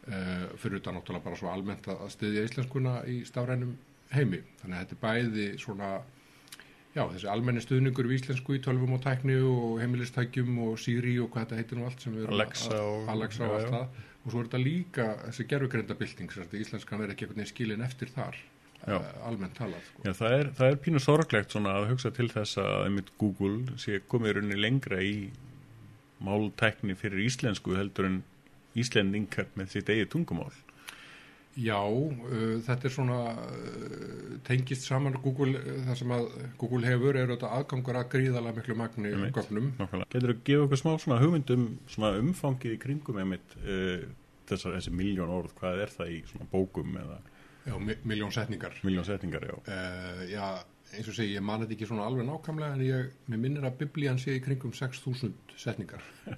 Uh, fyrir utan náttúrulega bara svo almennt að styðja íslenskuna í stafrænum heimi. Þannig að þetta er bæði svona já, þessi almenni stuðningur við íslensku í tölvum og tækni og heimilistækjum og Siri og hvað þetta heitir nú allt sem við erum Alexa og- Alexa og allt það. Og svo er þetta líka þessi sagt, íslenskan er ekki einhvern veginn skilin eftir þar Já. uh, almennt talað sko. Já, það er, það er pínu sorglegt svona að hugsa til þess að einmitt Google sé komið rauninni lengra í máltækni fyrir íslensku heldur en íslendingar með sitt eigið tungumál. Já, uh, þetta er svona uh, tengist saman Google, uh, það sem að Google hefur er þetta aðgangur að gríðalega miklu magni Einmitt. gögnum. Getur þú að gefa okkur smá svona hugmyndum svona umfangið í kringum einmitt uh, þessar, þessi miljón orð, hvað er það í svona bókum eða Já, mi miljón setningar. miljón setningar, já. Uh, já, eins og segi, ég man þetta ekki svona alveg nákvæmlega en ég, mér minnir að biblían sé í kringum 6.000 setningar.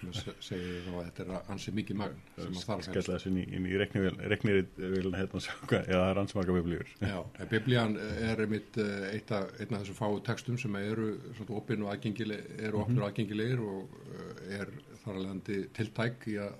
sem að se- segi þá að þetta er ansi mikið magn sem að þarf Skella þessu inn í, inn í reknirvilna hérna sjá hvað, já, það er ansmaka biblíur. Já, biblían er einmitt eh, eitt af, þessum fáu textum sem eru opinn og aðgengileg, eru opnur og aðgengilegir og eh, er þar að leiðandi tiltæk í að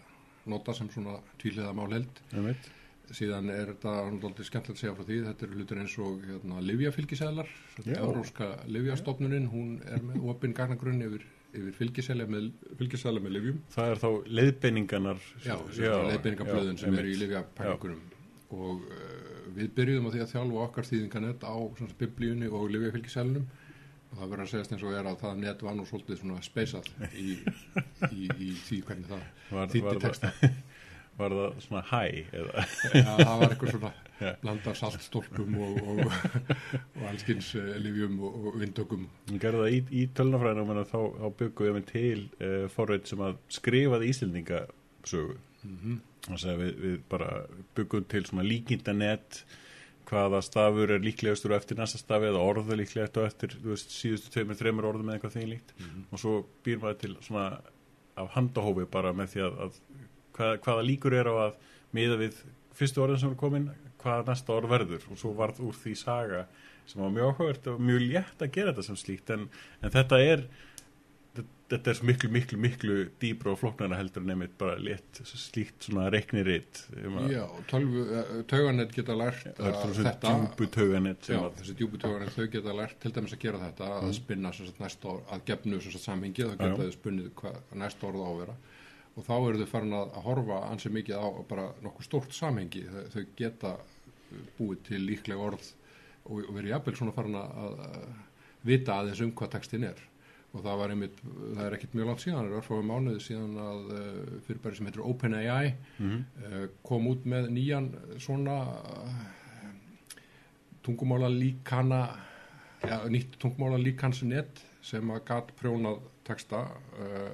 nota sem svona tvíliða málheld. Einmitt. Síðan er þetta náttúrulega skemmtilegt að segja frá því, þetta eru hlutur eins og hérna, livjafylgisæðlar, Já. Európska livjastofnunin, hún er með opinn gagnagrunn yfir, yfir fylgisæla með, með livjum. Það er þá leiðbeiningarnar. Já, já, sem eru í einmitt. livjapælingunum og uh, við byrjuðum á því að þjálfa okkar þýðinganett á svona, biblíunni og livjafylgisælunum og það verður að segjast eins og er að það net var nú svolítið svona speysað í, í, í því hvernig það Var, þýtti texta. var það svona hæ eða? Já, það var eitthvað svona Já. blanda af saltstólpum og, og, og allskins uh, livjum og, og vindökum. Hún gerði það í, í tölnafræðinu og þá, þá byggum við til uh, forrið sem að skrifaði Íslendingasögu. Mhm. þannig að við, við bara byggum til svona líkindanett hvaða stafur er líklegastur á eftir næsta stafi eða orðu líklegast á eftir veist, síðustu tveimur, þreimur orðum eða eitthvað þeim líkt. Og svo býr maður til svona af handahófi bara með því að, að hvað, hvaða líkur er á að miða við fyrstu orðin sem er komin hvað næsta orð verður. Og svo varð úr því saga sem var mjög áhugavert og mjög létt að gera þetta sem slíkt. En, en þetta er þetta er svo miklu, miklu, miklu dýbra og flóknara heldur einmitt bara létt slíkt svona reikniritt um Já, uh, tauganett geta lært er að svona þetta. djúbu tauganett Já, sem að þessi djúbu tauganett þau geta lært til dæmis að gera þetta að spinna sagt, orð, að gefnu samhengi þá geta þau spunnið hvað næsta orð á að vera og þá eru þau farin að, horfa ansi mikið á bara nokkuð stórt samhengi. Þau, geta búið til líklega orð og, og verið jafnvel svona farin að, vita aðeins um hvað textin er. Og það var einmitt, það er ekkit mjög langt síðan það er örfáum mánuði síðan að uh, fyrirbæri sem heitir OpenAI uh, kom út með nýjan svona uh, tungumála líkana ja, nýtt tungumála líkansnet sem að gat prjónað texta uh,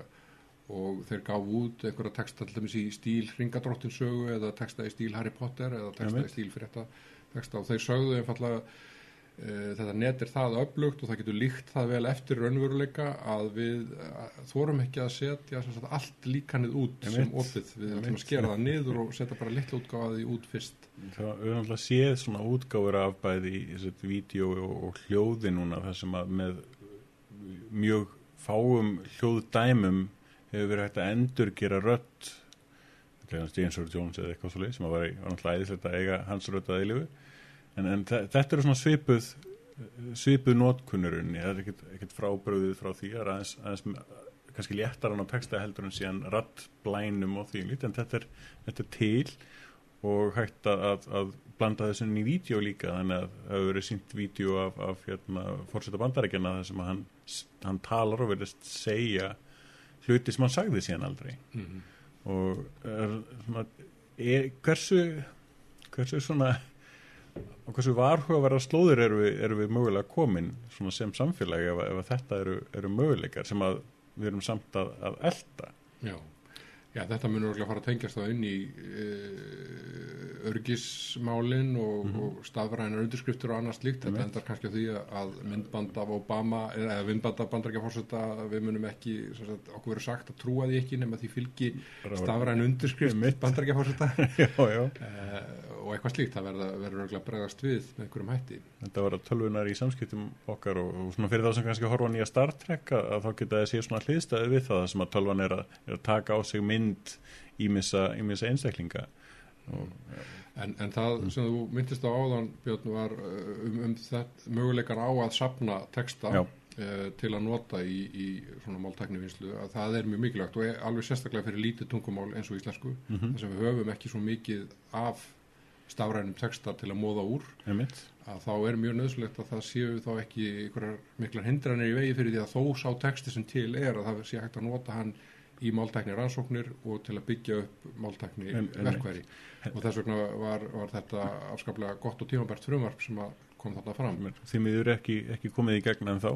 og þeir gaf út einhverja texta til dæmis í stíl Ringadróttinsögu eða texta í stíl Harry Potter eða texta Einmitt. í stíl frétta texta. Og þeir sögðu einfallega uh, þetta net er það öflugt og það getur líkt það vel eftir raunveruleika að við uh, þórum ekki að setja sagt, allt líkanið út sem opið. Við ætlum að skera það niður og setja bara litla útgáfaði út fyrst. Það alltaf séð svona útgáfur af bæði í þessu vídeo og, og hljóði núna þar sem að með mjög fáum hljóðdæmum hefur verið hægt að endur gera rödd til hans James Earl Jones eða eitthvað svo sem að var, var náttúrulega æðislegt að eiga hans rödd að eilifu en, en þe- þetta eru svona svipuð svipuð notkunnurinn það er ekkert, ekkert frábröðið frá því er aðeins, aðeins kannski léttar hann á texta heldur en síðan rattblænum og því lít en þetta er, þetta er til og hægt að, að, að blanda þessu inn í vídeo líka þannig að það hefur verið sínt vídeo af, af hérna, fórseta bandarækjana þar sem að hann, hann talar og verðist segja hluti sem hann sagði síðan aldrei. Og er, svona, er, hversu hversu svona og hversu varhuga verða slóður eru við, eru við mögulega komin sem samfélagi ef, ef þetta eru, eru möguleikar sem að við erum samt að, að elda Já, Já þetta munur örugglega fara að tengjast þá inn í uh, örgismálin og, og stafrænar undirskriftur og annað slíkt. Þetta endar kannski á því að myndband af Obama eða myndband af bandarækjafórseta við munum ekki, sagt, okkur verður sagt að trúa því ekki nema því fylgi stafræn undirskrift Einmitt. bandarækjafórseta já, já. uh, og eitthvað slíkt. Það verða- verður örugglega að bregðast við með einhverjum hætti. þetta var að tölvunar í samskiptum okkar og, og svona fyrir þá sem kannski horfa nýja Star Trek að, að þá geta mynd ímissa, einstaklinga. Og, En, en það sem þú myndist á áðan, Björn, var uh, um, um þetta möguleikar á að sapna texta uh, til að nota í, í svona máltæknivinslu, að það er mjög mikilvægt og er alveg sérstaklega fyrir lítið tungumál eins og íslensku, Mhm. þess að við höfum ekki svo mikið af stafrænum texta til að móða úr, einmitt, að þá er mjög nöðslegt að það séu þá ekki miklar hindranir í vegi fyrir því að þó sá texti sem til er að það sé hægt að nota hann í máltækni rannsóknir og til að byggja upp máltækni verkværi og þess vegna var, var þetta afskaplega gott og tímabært frumvarp sem að kom þarna fram. Því miður ekki, ekki komið í gegn en þá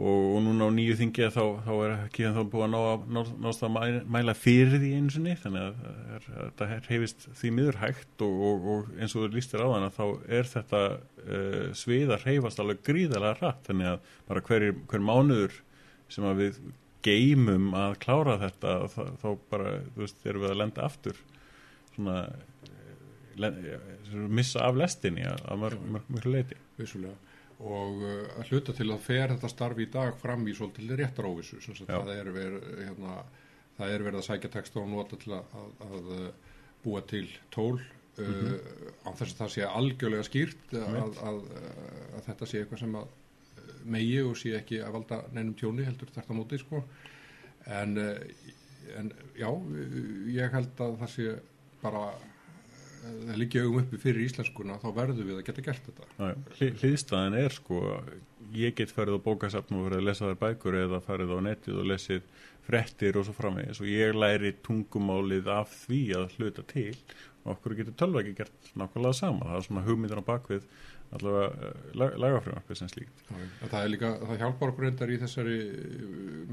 og, og núna á nýju þingi þá, þá er ekki en þá búið að ná, ná, nást að mæla, mæla fyrir því einu sinni. Þannig að að þetta hefist því miður hægt og, og, og eins og þú lístir á þannig þá er þetta uh, svið að reyfast alveg gríðalega hratt. Þannig að bara hver, hver mánuður sem að við geymum að klára þetta þá, þá bara, þú veist, erum við að lenda aftur svona eh, len- eh, missa af lestinni að mörg, mörg, mörg leiti vissulega. Og uh, að hluta til að fer þetta starf í dag fram í svolítið Já. það er, verið, hérna, það er verið að sækja texta og nota til að, að, að búa til tól uh, á þess að það sé algjörlega skýrt að, að, þetta sé eitthvað sem að megi og sé ekki að valda neinum tjóni heldur þetta móti sko. En, uh, en já ég held að það sé bara uh, það liggja augum uppi fyrir íslenskuna þá verðum við að geta gert þetta. Hliðstæðan er sko ég get farið á bókasafn og verið að lesa þær bækur eða farið á netið og lesið frettir og svo framvegis og ég læri tungumálið af því að hluta til og okkur getur tölva ekki gert nákvæmlega sama. Það er svona hugmyndir á bakvið allavega uh, lagafrjónarpið sem slíkt. Það er líka, það hjálpar okkur endar í þessari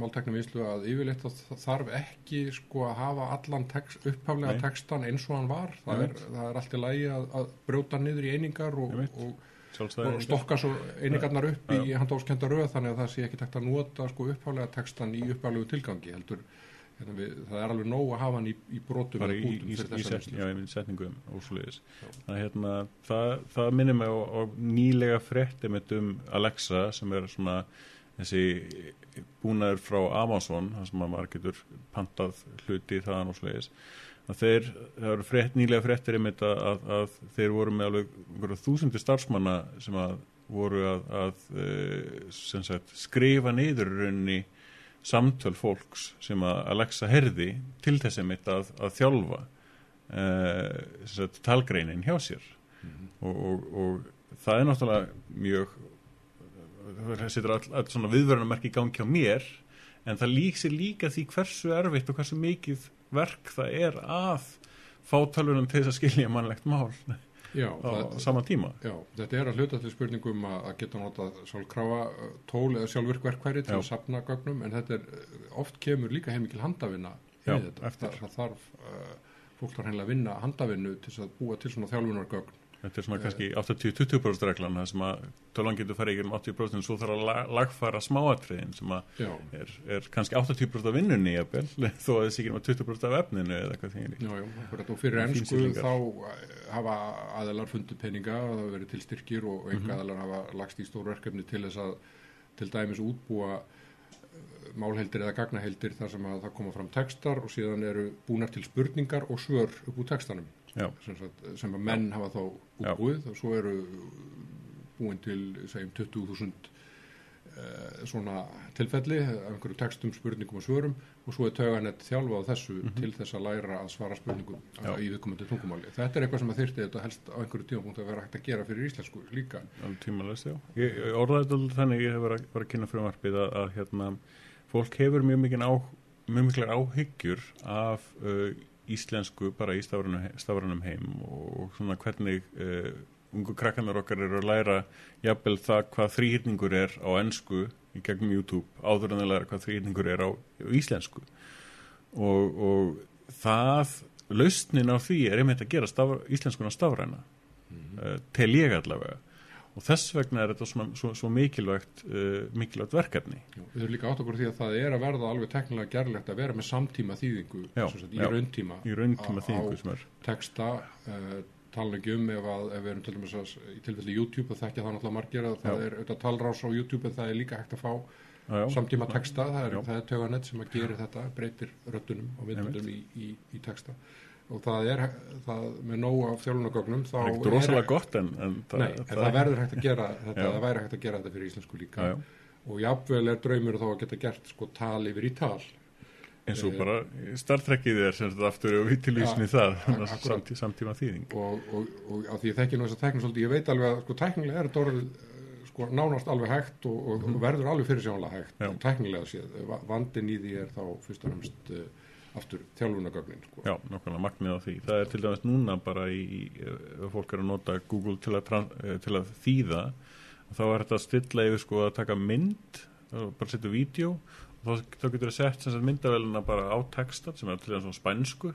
máltekna vinslu að yfirleitt að það þarf ekki sko að hafa allan text, upphaflega Nei. textan eins og hann var. Það er, það er allt í lagi að, að brjóta niður í einingar og, og, og stokka svo einingarnar upp í handóskenda röð þannig að það sé ekki tekt að nota sko upphaflega textan í upphaflegu tilgangi heldur við, það er alveg nóg að hafa hann í, í brotum í, í, í, í setningum og svoleiðis. Það, hérna, það, það minnir mig á, á nýlega frétti mitt um Alexa sem er svona þessi búnaður frá Amazon þar sem að maður getur pantað hluti þaðan og svoleiðis. Að þeir, það eru frétt, nýlega fréttir einmitt að, að, að þeir voru með alveg þúsundir starfsmanna sem að voru að, að eh, sagt, skrifa niður í rauninni samtöl fólks sem að Alexa herði til þess einmitt að, að þjálfa uh, talgreinin hjá sér. Og, og, og það er náttúrulega mjög það setur all, all svona viðverðunamerki í gangi á mér en það líksir líka því hversu erfitt og hversu mikið verk það er að fá tölvunum til þess að skilja mannlegt mál já, á það, sama tíma Já, þetta er að hluta til spurningum að, geta notað sjálfkrafa uh, tól eða sjálfvirkverkværi til Já. að sapna gögnum en þetta er, uh, oft kemur líka heimikil handavinna í þetta. Það, það þarf, uh, fólk þarf hreinlega að vinna handavinnu til að búa til svona þjálfunargögn Þetta er svona kannski 80-20% reglan það sem að tölvan getur farið í gerum 80% svo þarf að la- lagfæra smáatriðin sem að er, er kannski 80% af vinnunni jafnvel, þó að þessi ekki nema 20% af efninu eða eitthvað því Já, já, akkurat, og fyrir ennsku þá eh, hafa aðelar fundið peninga og það verið til styrkir og Mhm. einhver aðelar hafa lagst í stóru verkefni til þess að til dæmis útbúa eh, málheildir eða gagnaheildir þar sem að það koma fram textar og síðan eru búnar til spurningar og svör upp úr textanum. Sem, sem að menn hafa þá útbúið og svo eru búin til segjum 20.000 uh, svona tilfelli af einhverju textum, spurningum og svörum og svo er tauganett þjálfa á þessu til þess að læra að svara spurningum. Já. í viðkomandi tungumáli. Þetta er eitthvað sem að þyrfti þetta helst á einhverju tímapunkt að vera hægt að gera fyrir íslensku líka. tímalist, já. Ég, ég orðaði þetta alveg þannig, ég hef verið að, að kynna frumvarpið að, að hérna, fólk hefur mjög miklar áhyggjur af uh, íslensku bara í stafrænum heim og, svona hvernig uh, ungu krakkanar okkar eru að læra jafnvel það hvað þrýhyrningur er á ensku í gegnum YouTube áður en að læra hvað þrýhyrningur er á, á íslensku. Og, og það lausnin á því er einmitt að gera staf, íslenskuna stafræna. Uh, tel ég allavega og þess vegna er þetta svona, svo, svo mikilvægt uh, mikilvægt verkefni. Já, Við þurfum líka átt okkur því að það er að verða alveg teknilega gerlegt að vera með samtíma þýðingu Já, sagt, í já. rauntíma í rauntíma þýðingu á texta uh, tala ekki um ef, að, ef við erum til dæmis að, í tilfelli YouTube og þekkja það náttúrulega margir að það Já. er auðvitað talrás á YouTube en það er líka hægt að fá samtíma texta, það er, er tauganett sem að gera þetta, breytir röddunum og myndundum í, í, í texta og það er það með nóg af þjálfunagögnum þá það er ekkert rosalega gott en, en Nei, en það verður hægt að gera þetta, það væri hægt að gera þetta fyrir íslensku líka Já, já. og jafnvel er draumur þá að geta gert sko tal yfir í tal eins og bara Star Trekið er sem þetta aftur og vittilvísni það akkurat. samtíma, þýðing og, og, og á því ég þekki nú þess að tekna svolítið, ég veit alveg að sko teknilega er þetta eh, sko nánast alveg hægt og, og, og verður alveg fyrir sjónlega hægt Já. teknilega séð, Va- vandinn í því er þá fyrst og fremst uh, aftur þjálfunagögnin sko. Já, nákvæmlega magnið á því. Það er til dæmis núna bara í, ef fólk er að nota Google til að, eh, til að þýða, þá er þetta að stilla yfir sko að taka mynd, bara setja vídeo og þá, þá getur það sett myndavélina bara á textan sem er til dæmis á spænsku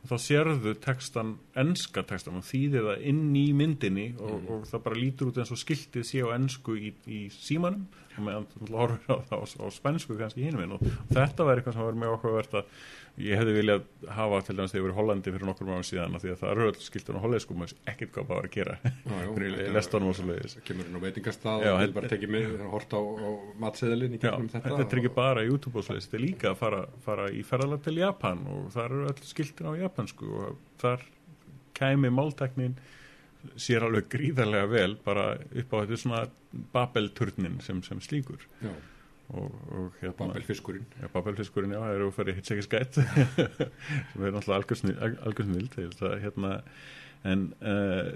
og þá sérðu textan, enska textan og þýðir það inn í myndinni og, og það bara lítur út eins og skiltið sé á ensku í, í símanum og meðan þú horfir á það á, á spænsku kannski hinum og, þetta var eitthvað sem var mjög áhugavert að ég hefði viljað hafa til dæmis þegar ég verið í Hollandi fyrir nokkur mánu síðan því að það eru öll skiltun á hollensku maður veist ekkert hvað það var að gera. Er- það kemur inn á veitingastað Já, og vil bara tekið með og hort á, á matseðalinn í Já, gegnum þetta, þetta er ekki bara YouTube og svo þetta er líka að fara, fara í ferðalag til Japan og þar eru öll skiltun á japansku og þar kæmi málteknin sér alveg gríðarlega vel bara upp á þetta svona Babel-turnin sem, sem slíkur. Já, hérna Babelfiskurinn Já, Babelfiskurinn, já, það eru að fara í hitsekisgætt sem er náttúrulega algjörsnild það hérna. En uh,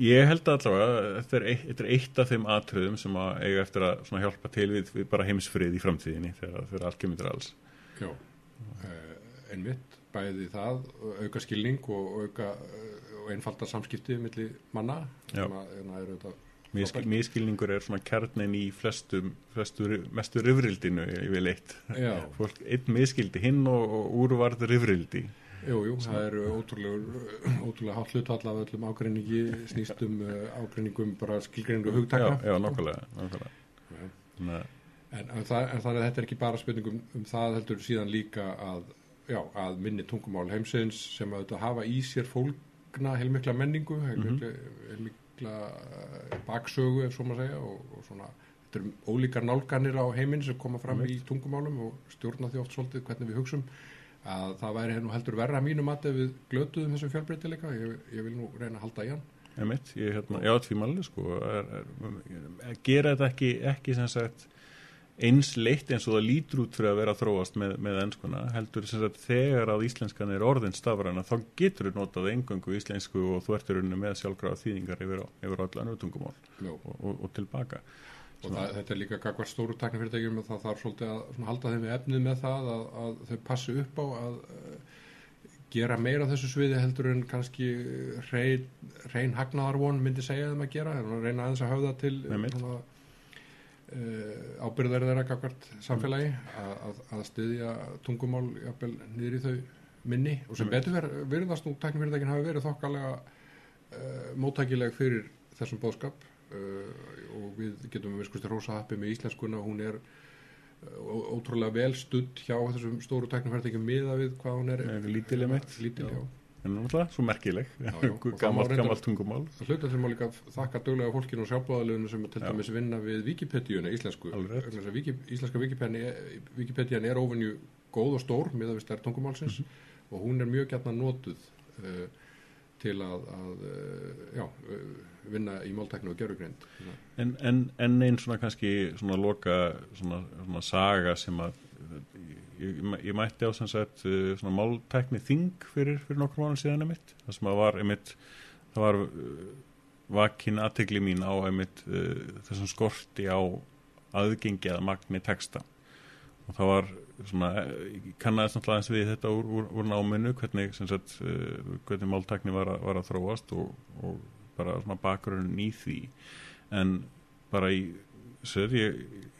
ég held allavega þetta er, eitt, þetta er eitt af þeim atriðum sem að eiga eftir að hjálpa til við, við bara heimsfrið í framtíðinni þegar, þegar til alls. Já, uh, einmitt bæði það, auka skilning og auka uh, og einfalda samskipti milli manna sem að hérna, eru þetta Miskil, miskilningur er svona kjarnin í flestum, flestu, mestu rifrildinu ég vil eitt Já. Fólk, einn miskildi hinn og, og úrvarð rifrildi Jú, jú, það eru ótrúlega, ótrúlega hátt hlutfall af öllum ágreiningi snýst um uh, ágreiningum bara skilgreiningu hugtaka já. Já. Þannig að En, en, það, en þannig að þetta er ekki bara spurning um, það heldur síðan líka að, já, að minni tungumál heimsins sem að þetta hafa í sér fólkna heilmikla menningu, heilmikla, heilmikla eh, baksögu ef svo maður segja og, og svona þetta eru ólíkar nálganir á heiminn sem koma fram í tungumálum og stjórna því oft svolítið hvernig við hugsum að það væri nú heldur verra að mínu mati ef við glötuðum þessum fjölbreytileika. Ég, ég vil nú reyna að halda í hann. Einmitt, ég, hérna, já, tvímalli sko, er, er, er, gera þetta ekki, ekki sem sagt eins leitt eins og það lítur út fyrir að vera að þróast með, með enskuna, heldur sem sagt þegar að íslenskan er orðin stafræna þá getur þú notað engöngu íslensku og þú ertur unni með sjálfgráða þýðingar yfir, yfir allan tungumál Já. og, og, og tilbaka og það, þetta er líka gagvart stóru taknifyrirtækjum og það þarf svolítið að svona, halda þeim við efnið með það að, að þau passi upp á að uh, gera meira á þessu sviði heldur en kannski reyn, reyn hagnaðarvon myndi segja þeim að gera, að reyna aðeins að til Einmitt. svona, uh, ábyrðar þeirra gagvart samfélagi að, að, að styðja tungumál jafnvel niður í þau minni og sem betur ver, virðast nú taknifyrirtækin hafi verið þokkalega uh, móttækileg fyrir þessum bóðskap uh, og við getum við skusti rosa happi með íslenskuna hún er ótrúlega vel studd hjá þessum stóru tæknumferðingum miða við hvað hún er Er lítil einmitt. lítil, já. En náttúrulega svo merkileg gammalt, tungumál hluta þeim má líka þakka döglega fólkinu og sjálfbóðalöfunu sem til dæmis vinna við Wikipedíuna íslensku. Að Wiki, íslenska Wikipedían er óvenju góð og stór með að við stær tungumálsins Mhm. og hún er mjög gætna notuð uh, til að, að uh, já, uh, vinna í máltæknu og gerugreind. en, en, en einn svona kannski svona loka svona, svona saga sem að ég, ég, mætti á sem sagt uh, svona máltækni þing fyrir, fyrir nokkur mánu síðan einmitt. Það sem að var einmitt það var uh, vakin aðtegli mín á einmitt uh, þessum skorti á aðgengi að magni texta. Og það var svona, eh, ég kannaðist náttúrulega eins við þetta úr, úr, úr náminu hvernig, sem sagt, uh, hvernig máltækni var, var að þróast og, og bara svona bakgrunn í því. En bara í sér, ég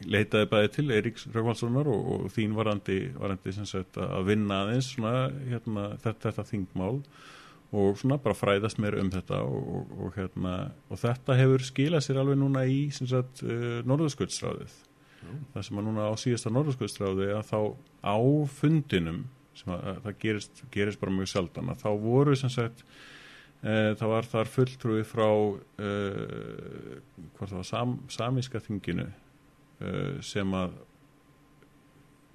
leitaði bæði til Eiríks Rökkvaldssonar og, og þín varandi, varandi sagt að vinna aðeins svona hérna, þetta, þetta þingmál og svona bara fræðast mér um þetta og, og, og hérna og þetta hefur skilað sér alveg núna í sem sagt uh, Norðurskjöldsráðið það sem að núna á síðasta Norðurskjöldsráði að þá á fundinum sem að, að það gerist, gerist bara mjög sjaldan að þá voru sem sagt uh, það var þar fulltrúi frá uh, hvort það var sam, samíska þinginu uh, sem að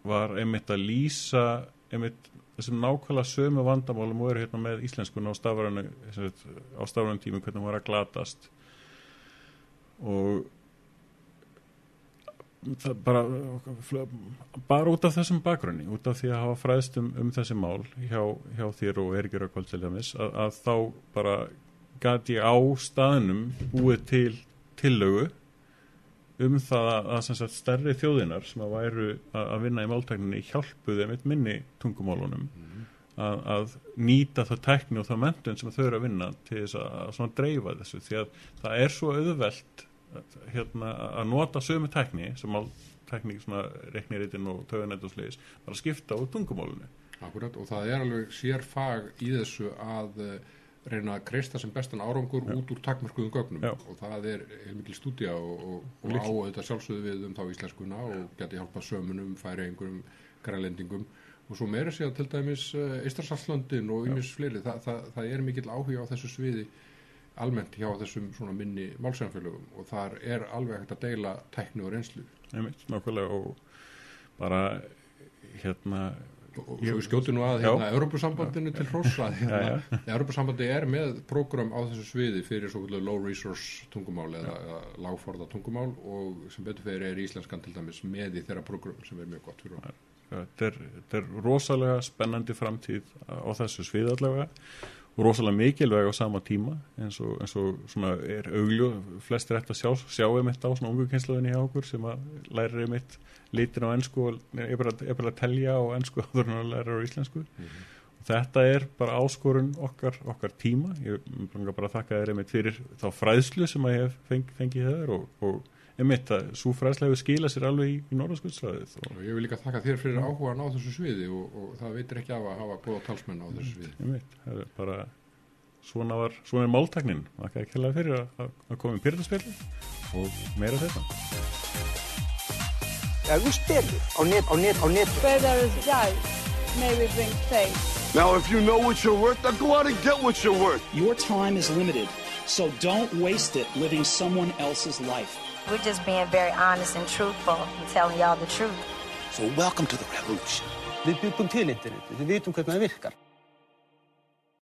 var einmitt að lýsa einmitt þessum nákvæmlega sömu vandamálum og eru hérna með íslenskun á stafrænu tími hvernig hún var að glatast. Og það bara bara út af þessum bakgrunni út af því að hafa fræðst um, um þessi mál hjá, hjá þér og Erikir Akvald til dæmis að, að þá bara gæti ég á staðnum búið til tillögu um það að, að sagt, stærri þjóðinar sem að væru að, að vinna í máltækninni hjálpuðu einmitt minni tungumálunum að, að nýta það tækni og það mentun sem þau eru að vinna til þess að, að dreifa þessu því að það er svo auðvelt að, hérna, að nota sömu tækni sem máltækni svona reikniritinn og sliðis bara skipta úr tungumálunni Akkurat, og það er alveg sér fag í þessu að uh, reyna að kreista sem bestan árangur út úr takmörkuðum gögnum. Já. og það er heilmikil stúdía og, og, og á auðvitað sjálfsögðu við um þá íslenskuna og geti hjálpað sömunum, færi einhverjum grænlendingum. Og svo meira sér til dæmis Ístarsalslöndin og ymis fleiri, Þa, það, það er mikill áhuga á þessu sviði almennt hjá þessum svona minni málsæðanfélögum og þar er alveg hægt að deila tækni og reynslu. Einmitt, nákvæmlega og bara hérna og svo við skjótu nú að hérna Europasambandinu til hrósa hérna, Já, Europasambandi er með prógram á þessu sviði fyrir svo kvöldu low resource tungumál eða, eða lágforða tungumál og sem betur fyrir er íslenskan til dæmis með í þeirra prógram sem er mjög gott fyrir okkur. þetta er, rosalega spennandi framtíð á þessu svið allavega rosalega mikilvæg á sama tíma eins og, eins og svona er augljó flestir eftir að sjá, sjá einmitt á svona ungu kynslaðinni hjá okkur sem að læra einmitt litin á ennsku og er bara, er bara að telja á ennsku áður en að læra á íslensku. Og þetta er bara áskorun okkar, okkar tíma. Ég langar bara að þakka þér einmitt fyrir þá fræðslu sem að ég hef feng, fengið þér og, og einmitt að svo fræðslu hefur skilað sér alveg í, í norðarskuldslaðið og ég vil líka þakka þér fyrir áhugan á þessu sviði og, og það veitir ekki af að hafa góða talsmenn á þessu sviði. einmitt, það er bara svona var, svona er máltæknin þakka ekki hérlega fyrir að, að- koma í pyrtaspil og meira þetta Ef þú spilur á net, á net, á net. Where there is doubt, may we bring faith. Now, if you know what you're worth, then go out and get what you're worth. Your time is limited, so don't waste it living someone else's life. We're just being very honest and truthful and telling y'all the truth. So welcome to the revolution. Við byggum til internetið, við vitum hvernig það virkar.